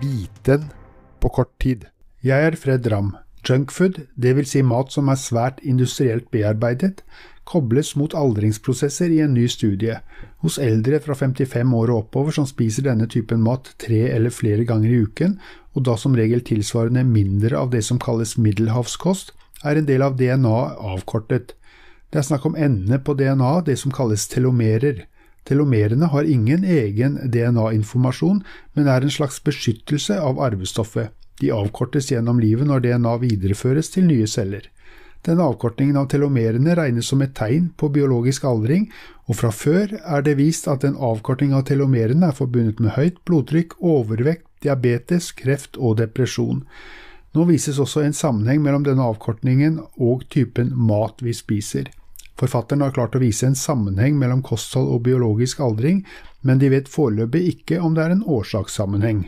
biten på kort tid. Jeg er Fred Ramm. Junkfood, dvs. Si mat som er svært industrielt bearbeidet, kobles mot aldringsprosesser i en ny studie. Hos eldre fra 55 år og oppover som spiser denne typen mat tre eller flere ganger i uken, og da som regel tilsvarende mindre av det som kalles middelhavskost, er en del av DNA avkortet. Det er snakk om endene på DNA, det som kalles telomerer. Telomerene har ingen egen DNA-informasjon, men er en slags beskyttelse av arvestoffet. De avkortes gjennom livet når DNA videreføres til nye celler. Denne avkortningen av telomerene regnes som et tegn på biologisk aldring, og fra før er det vist at en avkorting av telomerene er forbundet med høyt blodtrykk, overvekt, diabetes, kreft og depresjon. Nå vises også en sammenheng mellom denne avkortningen og typen mat vi spiser. Forfatteren har klart å vise en sammenheng mellom kosthold og biologisk aldring, men de vet foreløpig ikke om det er en årsakssammenheng.